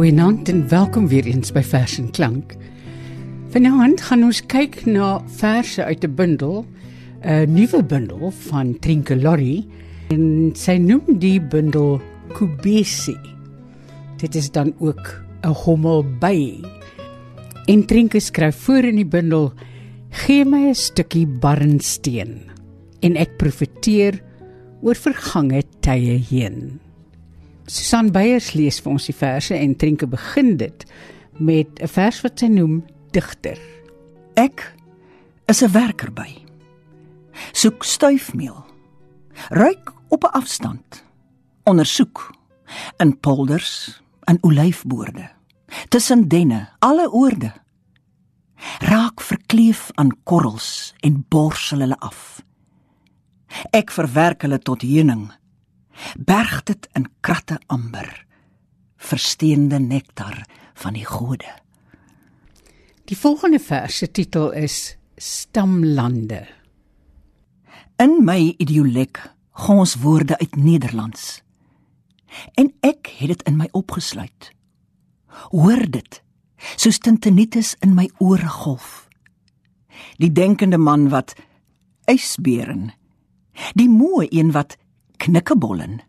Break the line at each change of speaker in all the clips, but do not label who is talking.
Goeienaand en welkom weer eens by Vers en Klank. Vanaand gaan ons kyk na verse uit 'n bundel, 'n nuwe bundel van Trinke Lorry en sy noem die bundel Kubesi. Dit is dan ook 'n hommel by. En Trinke skryf voor in die bundel: "Gee my 'n stukkie barnsteen en ek profeteer oor vergange tye heen." Susan Beyers lees vir ons die verse en Trinke begin dit met 'n vers wat sy noem digter.
Ek is 'n werker by. Soek stuifmeel. Ruik op 'n afstand. Ondersoek in polders en olyfboorde. Tussen denne, alle oorde. Raak verkleef aan korrels en borsel hulle af. Ek verwerk hulle tot heuning berg dit in kratte amber versteende nektar van die gode.
Die volgende vers se titel is stamlande.
In my idiolek gons woorde uit nederlands. En ek het dit in my opgesluit. Hoor dit soos tintenitis in my ore golf. Die denkende man wat ysberen die moe een wat knikkebollen.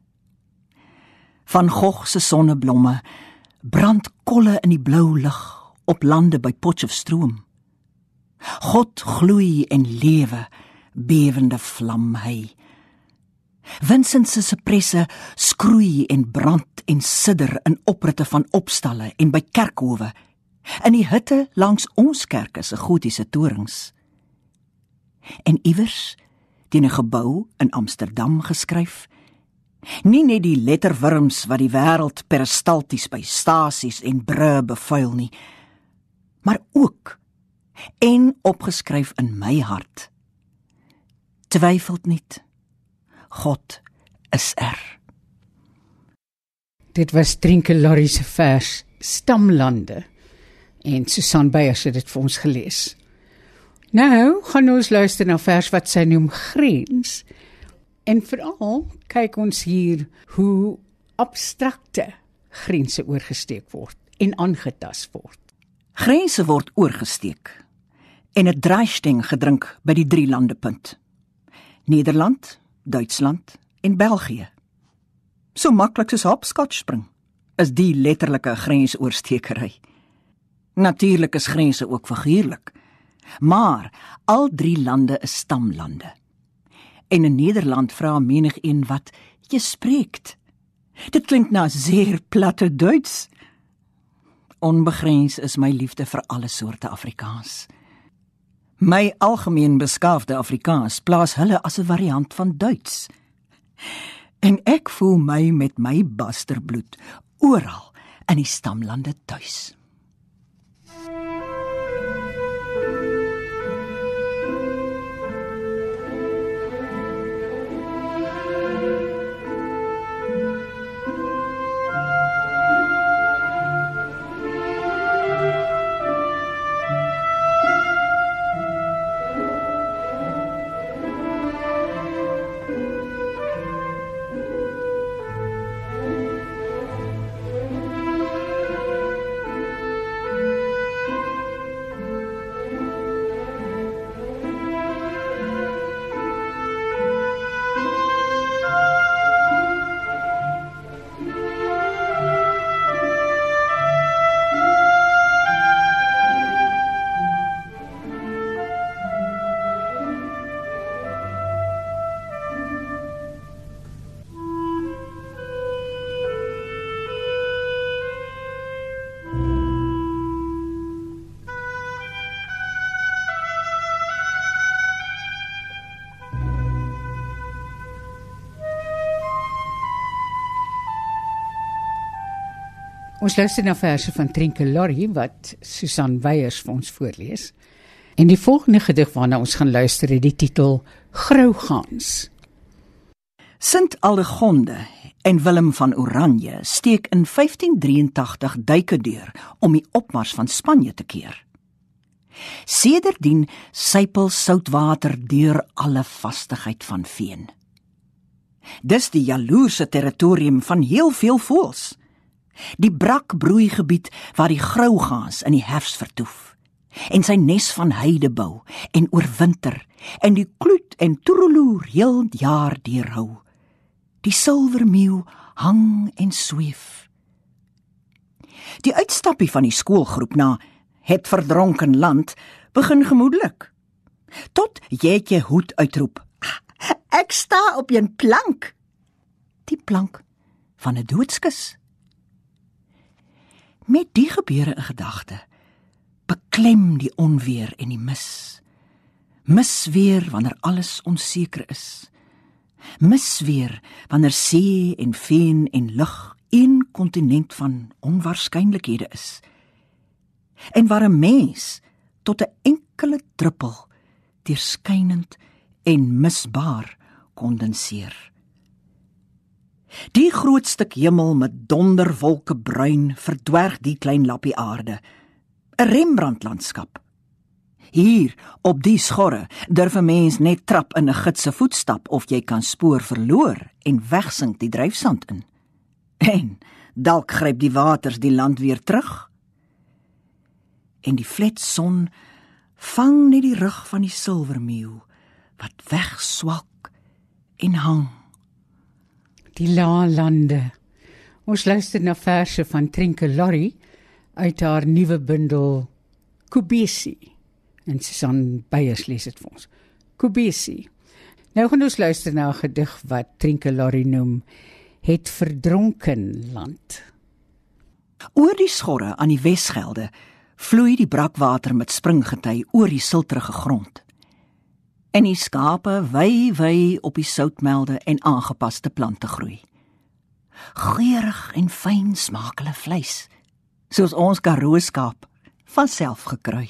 Van Gogh se sonneblomme brand kolle in die blou lug op lande by Potchefstroom. God gloei en lewe, bewende vlam hy. Vincent se sepresse skroei en brand en sidder in opritte van opstalle en by kerkhowe in die hitte langs ons kerke se gotiese torings. En iewers teen 'n gebou in Amsterdam geskryf. Nie net die letterwurms wat die wêreld peristalties by stasies en brûe bevuil nie, maar ook en opgeskryf in my hart. Twyfelt nie. God is er.
Dit was Trinke Larry se vers Stamlande en Susan Beyers het dit vir ons gelees. Nou gaan ons luister na vers wat sy noem grens. En veral kyk ons hier hoe abstrakte grense oorgesteek word en aangetast word.
Grense word oorgesteek en 'n draaisting gedrink by die drie lande punt. Nederland, Duitsland en België. So maklik soos hopscotch spring is die letterlike grensoorstekery. Natuurlik is grense ook figuurlik. Maar al drie lande is stamlande. En in Nederland vra menig een wat jy spreek. Dit klink na zeer platte Duits. Onbegrens is my liefde vir alle soorte Afrikaans. My algemeen beskaafde Afrikaans plaas hulle as 'n variant van Duits. En ek voel my met my basterbloed oral in die stamlande tuis.
Ons luister na verse van Trinke Lorry wat Susan Weyers vir ons voorlees. En die volgende gedig waarna ons gaan luister het die titel Grougans.
Sint Aldegonde en Willem van Oranje steek in 1583 duike deur om die opmars van Spanje te keer. Sedertdien sypel soutwater deur alle vastigheid van veen. Dis die jaloerse territorium van heel veel voëls Die brakbroeigebied waar die grougaans in die herfs vertoef en sy nes van heide bou en oorwinter en die kloet en toereloer heel jaar deurhou. Die silwermeeu hang en sweef. Die uitstappie van die skoolgroep na het verdronken land begin gemoedelik. Tot jetje hoed uitroep. Ek sta op 'n plank. Die plank van 'n doodskus. Met die gebeure in gedagte, beklem die onweer en die mis. Mis weer wanneer alles onseker is. Mis weer wanneer see en veen en lug een kontinent van onwaarskynlikhede is. En waar 'n mens tot 'n enkele druppel deurskynend en misbaar kondenseer. Die groot stuk hemel met donderwolke bruin verdwerg die klein lappie aarde. 'n Rembrandt landskap. Hier op die skorre durf 'n mens net trap in 'n gids se voetstap of jy kan spoor verloor en wegsink die dryfsand in. En dalk gryp die waters die land weer terug. En die fletson vang net die rug van die silwermeeu wat wegswak en hang.
Die lae lande. Ons luister na verse van Trinke Lorry uit haar nuwe bundel Kubisi. En Susan Beyers lees dit vir ons. Kubisi. Nou gaan ons luister na 'n gedig wat Trinke Lorry noem Het verdronken land.
Oor die skorre aan die Wesgelde vloei die brakwater met springgety oor die siltrige grond. En die skape wy wy op die soutmelde en aangepaste plante groei. Geurig en fyn smaak hulle vleis, soos ons Karoo skaap van self gekrui.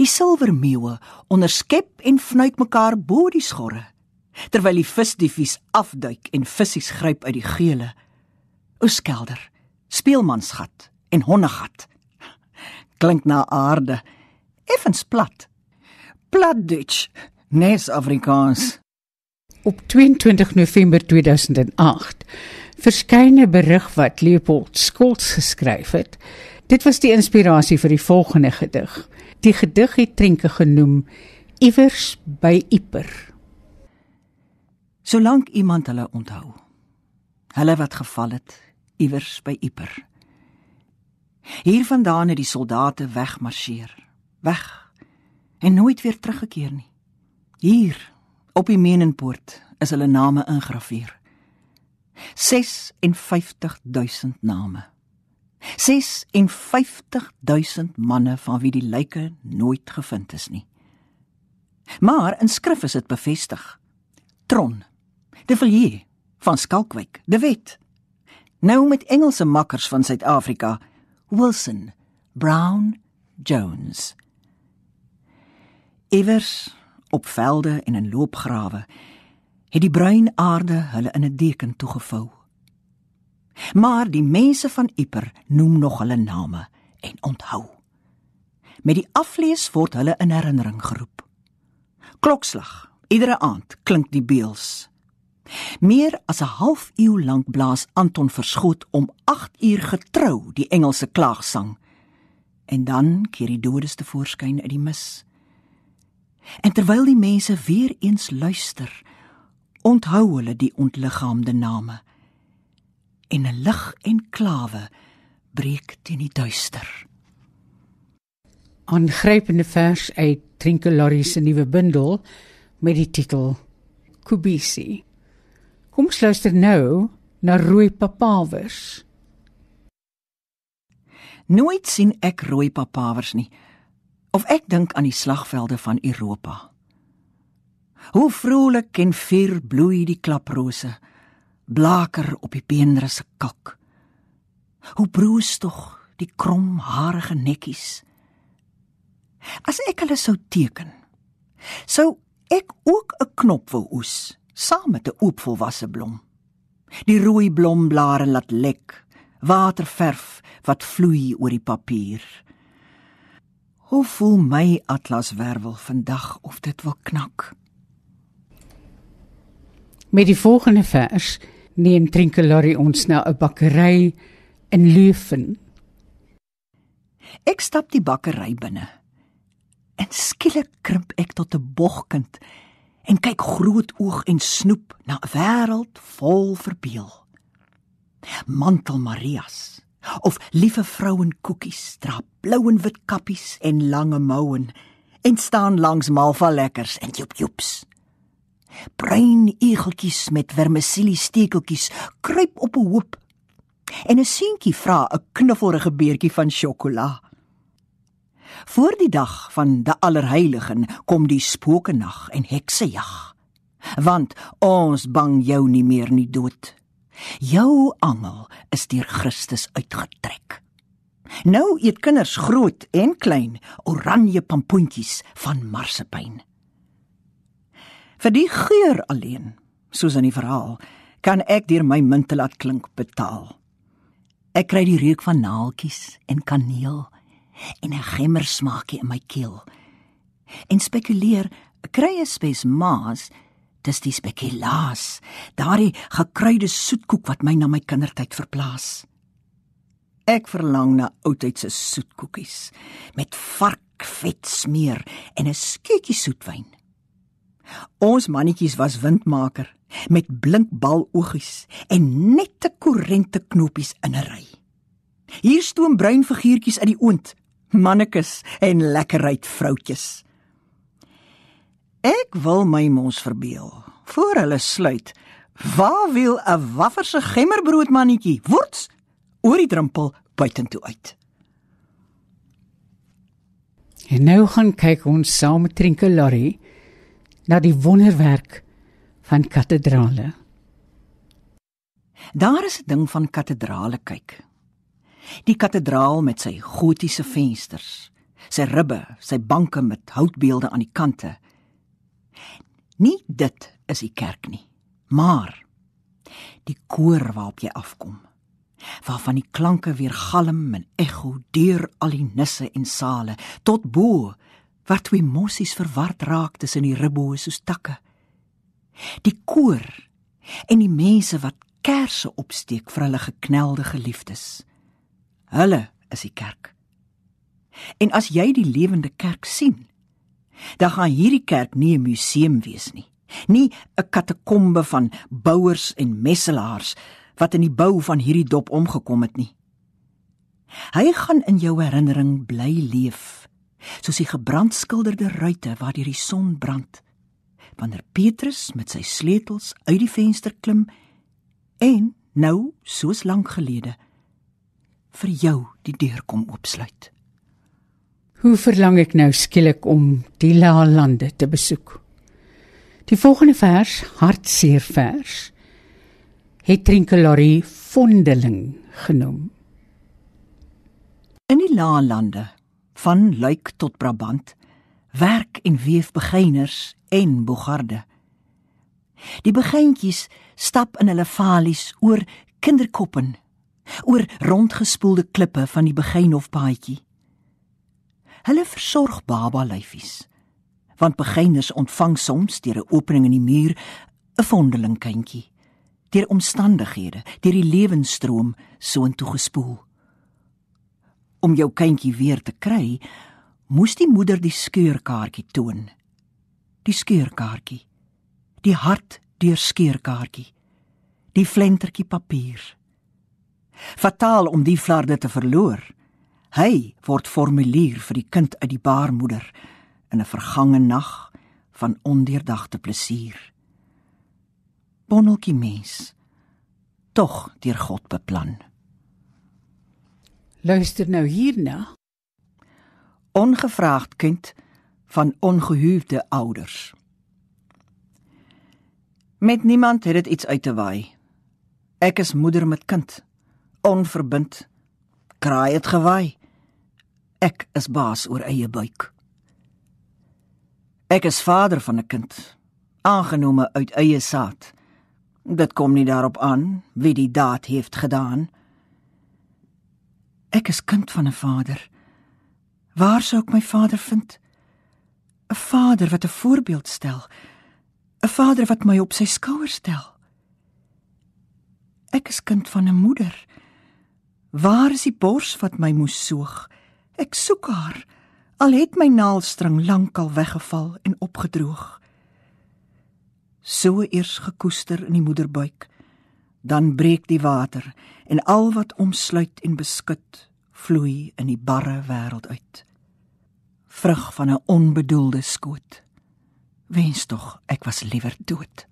Die silwermeeue onderskep en vnuik mekaar bo die skorre, terwyl die visdiefies afduik en visse gryp uit die geule. Oeskelder, speelmansgat en honnegat. Klink na aarde, effens plat. Plat Dutch, nes Afrikaans.
Op 22 November 2008 verskyn 'n berig wat Leopold Skols geskryf het. Dit was die inspirasie vir die volgende gedig. Die gedig het Trinke genoem Iewers by Ieper.
Solank iemand hulle onthou. Hulle wat geval het iewers by Ieper. Hiervandaan het die soldate wegmarseer, weg en nooit weer teruggekeer nie. Hier op die Menenpoort is hulle name ingraveer. 56000 name. 56000 manne van wie die lyke nooit gevind is nie. Maar in skrif is dit bevestig. Tron, De Villiers van Skalkwyk, De Wet. Nou met Engelse makkers van Suid-Afrika, Wilson, Brown, Jones. Iewers op velde en in loopgrawe het die bruin aarde hulle in 'n deken toegevou. Maar die mense van Ieper noem nog hulle name en onthou. Met die aflees word hulle in herinnering geroep. Klokslag, iedere aand klink die beels. Meer as 'n halfuur lank blaas Anton Verschoot om 8 uur getrou die Engelse klaagsang. En dan keer die dodes te voorskyn uit die mis. En terwyl die mense weer eens luister, onthou hulle die ontliggaamde name en 'n lig en klawe breek teen die duister.
Aangrypende vers uit Trinkelary se nuwe bundel met die titel Kubisi. Kom ons luister nou na rooi papawers.
Nooit sien ek rooi papawers nie. Of ek dink aan die slagvelde van Europa. Hoe vrolik en vuur bloei die klaprose blaker op die beenrisse kalk. Hoe broos tog die kromharige nekkies. As ek hulle sou teken, sou ek ook 'n knop wou oes saam met 'n oopvolwasse blom. Die rooi blomblare laat lek, waterverf wat vloei oor die papier. Hoe voel my atlaswervel vandag of dit wil knak?
Met die volgende vers neem Trinkelary ons na 'n bakkery in Leuven.
Ek stap die bakkery binne. En skielik krimp ek tot 'n bogkind en kyk groot oog en snoep na 'n wêreld vol verbeel. Mantel Marias of liewe vrouenkoekies dra blou en wit kappies en lange moue en staan langs malva lekkers en joep joeps. Bruin egeltjies met vermicelli stekeltjies kruip op 'n hoop en 'n seentjie vra 'n knuffelige beertjie van sjokolade. Voor die dag van die allerheiligen kom die spookenag en heksejag. Want ons bang jou nie meer nie dood. Jou angel is deur Christus uitgetrek. Nou eet kinders groot en klein oranje pampoentjies van marsepein. Vir die geur alleen, soos in die verhaal, kan ek deur my munte laat klink betaal. Ek kry die reuk van naaltjies en kaneel en 'n gemmer smaakie in my keel. En spekuleer, kry 'n spes maas, dis die spekulaas, daardie gekruide soetkoek wat my na my kindertyd verplaas. Ek verlang na oudtydse soetkoekies met varkvet smeer en 'n skeutjie soetwyn. Ons mannetjies was windmaker met blink bal oogies en nette korrente knopies in 'n ry. Hier stoom bruin figuurtjies uit die oond mannekes en lekkerheid vroutjies. Ek wil my mos verbeel voor hulle sluit. Waar wil 'n wafferse gemmerbrood mannetjie worts oor die drempel buitentoe uit.
En nou gaan kyk ons saam met Trinkelary na die wonderwerk van katedrale.
Daar is 'n ding van katedrale kyk. Die kathedraal met sy gotiese vensters, sy ribbe, sy banke met houtbeelde aan die kante. Nie dit is die kerk nie, maar die koor waarop jy afkom. Waarvan die klanke weer galm en ekho deur al die nisse en sale tot bo waar twee mossies verward raak tussen die ribboe soos takke. Die koor en die mense wat kersse opsteek vir hulle geknelde geliefdes. Hulle is die kerk. En as jy die lewende kerk sien, dan gaan hierdie kerk nie 'n museum wees nie, nie 'n katakombe van bouers en messelaars wat in die bou van hierdie dop omgekom het nie. Hy gaan in jou herinnering bly leef, soos die gebrandskilderde ruite waar die son brand. Wanneer Petrus met sy sleutels uit die venster klim en nou soos lank gelede vir jou die deur kom oopsluit.
Hoe verlang ek nou skielik om die laalande te besoek. Die volgende vers, hartseer vers, het Trinkelary vondeling genoem.
In die laalande van Luik tot Brabant werk en weef begyners en bogarde. Die begyntjies stap in hulle valies oor kinderkoppen oor rondgespoelde klippe van die begynhofpaadjie. Hulle versorg baba lyfies, want begyners ontvang soms deur 'n opening in die muur 'n vondeling kindjie, deur omstandighede, deur die lewensstroom soontoe gespoel. Om jou kindjie weer te kry, moes die moeder die skeurkaartjie toon. Die skeurkaartjie. Die hart deur skeurkaartjie. Die flentertjie papier. Fataal om die flarde te verloor. Hy word formulier vir die kind uit die baarmoeder in 'n vergange nag van ondeurdagte plesier. Bonneltjie mens tog deur God beplan.
Luister nou hierna.
Ongevraagd kind van ongehuwde ouders. Met niemand het dit iets uit te waai. Ek is moeder met kind onverbind. Kraai het gewaai. Ek is baas oor eie buik. Ek is vader van 'n kind, aangenome uit eie saad. Dit kom nie daarop aan wie die daad heeft gedaan. Ek is kind van 'n vader. Waar sou ek my vader vind? 'n Vader wat 'n voorbeeld stel. 'n Vader wat my op sy skouers stel. Ek is kind van 'n moeder. Waar is die bors wat my moes soog? Ek soek haar. Al het my naaldstring lankal weggeval en opgedroog. So eers gekoester in die moederbuik, dan breek die water en al wat omsluit en beskud vloei in die barre wêreld uit. Vrug van 'n onbedoelde skoot. Wens tog ek was liewer dood.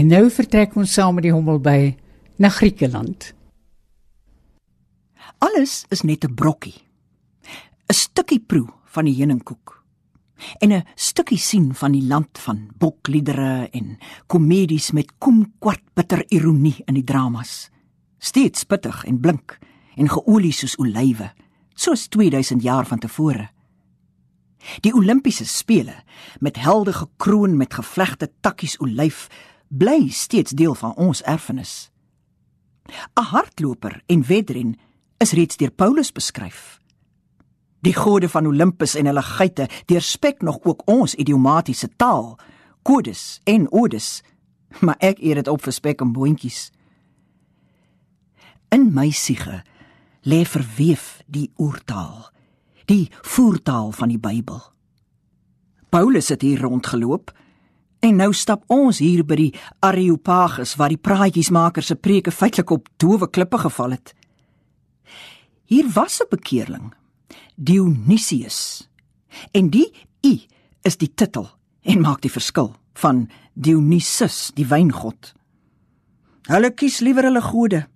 En nou vertrek ons saam met die hommel by na Griekeland.
Alles is net 'n brokkie. 'n Stukkie proe van die heuningkoek en 'n stukkie sien van die land van bokliedere en komedies met komkwart bitter ironie in die dramas. Steeds pittig en blink en geolie soos olywe, soos 2000 jaar van tevore. Die Olimpiese spele met helde gekroon met gevlegte takkies olyf bly steeds deel van ons erfenis. 'n Hardloper en wedren is reeds deur Paulus beskryf. Die gode van Olympus en hulle geite deurspek nog ook ons idiomatiese taal, kodes en odes, maar ek eet dit op vir spek en boontjies. In my siege lê verweef die oertaal, die voertaal van die Bybel. Paulus het hier rondgeloop En nou stap ons hier by die Areopagus waar die praatjiesmaker se preke feitelik op dowe klippe geval het. Hier was 'n bekeerling. Dionysius. En die u is die titel en maak die verskil van Dionysus, die wynggod. Hulle kies liewer hulle gode,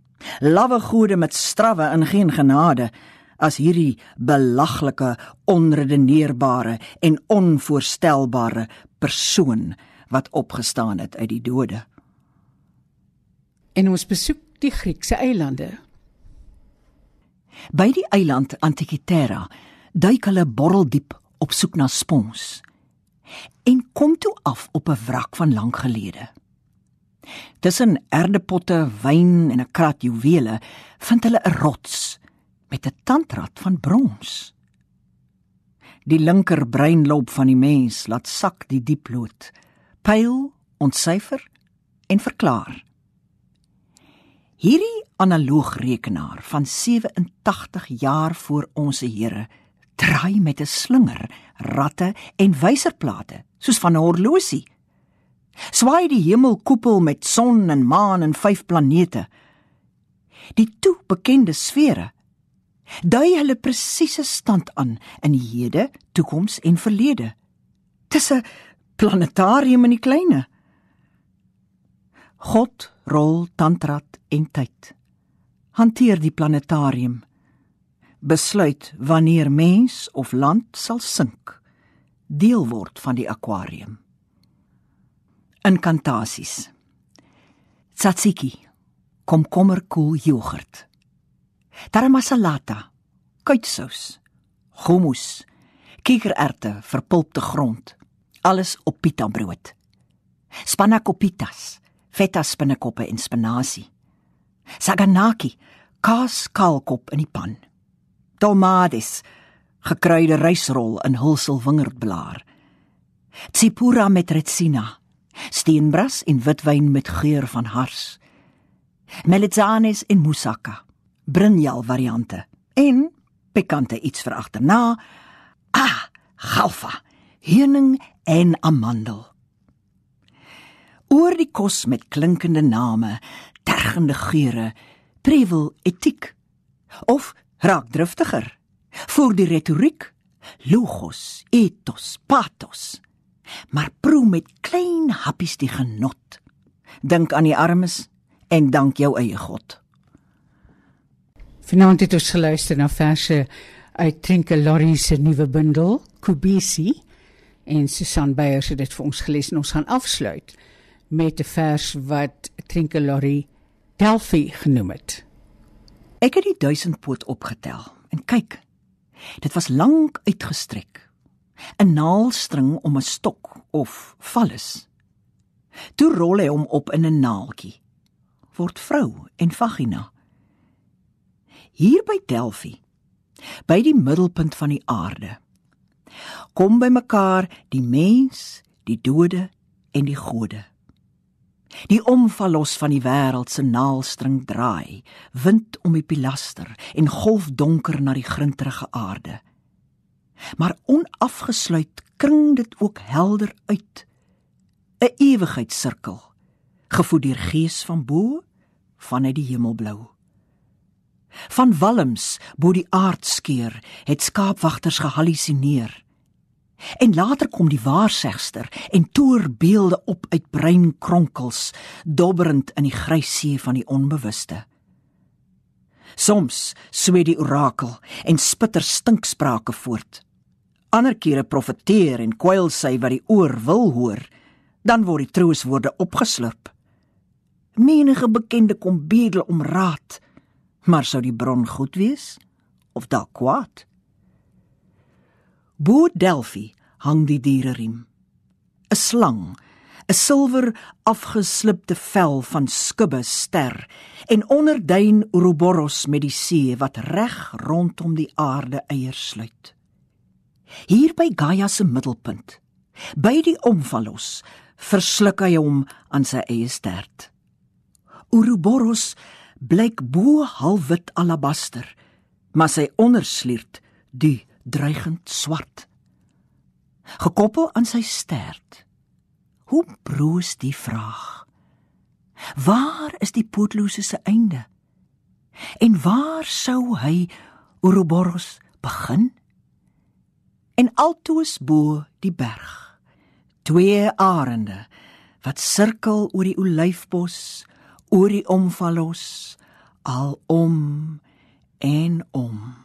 lawwe gode met strawwe en geen genade as hierdie belaglike, onredeneerbare en onvoorstelbare persoon wat opgestaan het uit die dode.
En ons besoek die Griekse eilande.
By die eiland Antikythera duik hulle borreldiep op soek na spons en kom toe af op 'n wrak van lank gelede. Tussen erdepotte, wyn en 'n krat juwele vind hulle 'n rots met 'n tandrad van brons. Die linker breinloop van die mens laat sak die diep pyl, ontsyfer en verklaar. Hierdie analoog rekenaar van 87 jaar voor ons Here draai met 'n slinger, ratte en wyserplate soos van 'n horlosie. Swaai die hemelkoepel met son en maan en vyf planete. Die toe bekende sfere dui hulle presiese stand aan in die hede, toekoms en verlede. Dis 'n planetarium in die kleine. God rol tantrat en tyd. Hanteer die planetarium. Besluit wanneer mens of land sal sink. Deel word van die akwarium. Inkantasies. Tzatziki. Komkommerkoel jogurt. Taramasalata, kuitsous, hummus, kikkererte, verpulpte grond, alles op pita brood. Spanakopitas, feta spinnekoppe en spinasie. Saganaki, kaas kaalkop in die pan. Tomades, gekruide rysrol in hulsel wingerdblaar. Tsipura met retsina, steenbras en witwyn met geur van hars. Melitzanes en moussaka brinjal variante en pikante iets vir agterna. Ah, galfa, heuning en amandel. Oor die kos met klinkende name, tergende geure, prevel etiek of raak driftiger. Voer die retoriek, logos, ethos, pathos. Maar proe met klein happies die genot. Dink aan die armes en dank jou eie God.
Vanaand het ons geluister na verse uit Trinke Lorry se nuwe bundel Kubisi en Susan Beyers het dit vir ons gelees en ons gaan afsluit met 'n vers wat Trinke Lorry Delphi genoem het.
Ek het die duisendpoot opgetel en kyk. Dit was lank uitgestrek. 'n Naalstring om 'n stok of vallus. Toe rol hy hom op in 'n naaltjie. Word vrou en vagina hier by Delphi by die middelpunt van die aarde kom by mekaar die mens die dode en die gode. Die omvalos van die wêreld se naalstring draai wind om die pilaster en golf donker na die grinterige aarde. Maar onafgesluit kring dit ook helder uit. 'n ewigheidssirkel gevoed deur gees van bo vanuit die hemelblou. Van walms bo die aardskeer het skaapwagters gehallusineer. En later kom die waarsegster en toer beelde op uit brein kronkels, dobberend in die grys see van die onbewuste. Soms sweet die orakel en spitter stinksprake voort. Ander kere profeteer en kwyl sy wat die oor wil hoor, dan word die trooswoorde opgeslurp. Menige bekende kom bedel om raad Maar sou die bron goed wees of dalk kwaad? Bo Delphi hang die diereriem. 'n Slang, 'n silwer afgeslipte vel van skubbe ster en onderduin Ouroboros met die see wat reg rondom die aarde eiers sluit. Hier by Gaia se middelpunt, by die omvalos, versluk hy hom aan sy eie stert. Ouroboros blyk bo halfwit alabaster, maar sy ondersliert die dreigend swart. Gekoppel aan sy stert. Hoe broos die vraag? Waar is die pootlose se einde? En waar sou hy Ouroboros begin? En altoos bo die berg, twee arende wat sirkel oor die olyfbos, oor die omvallos, al om en om.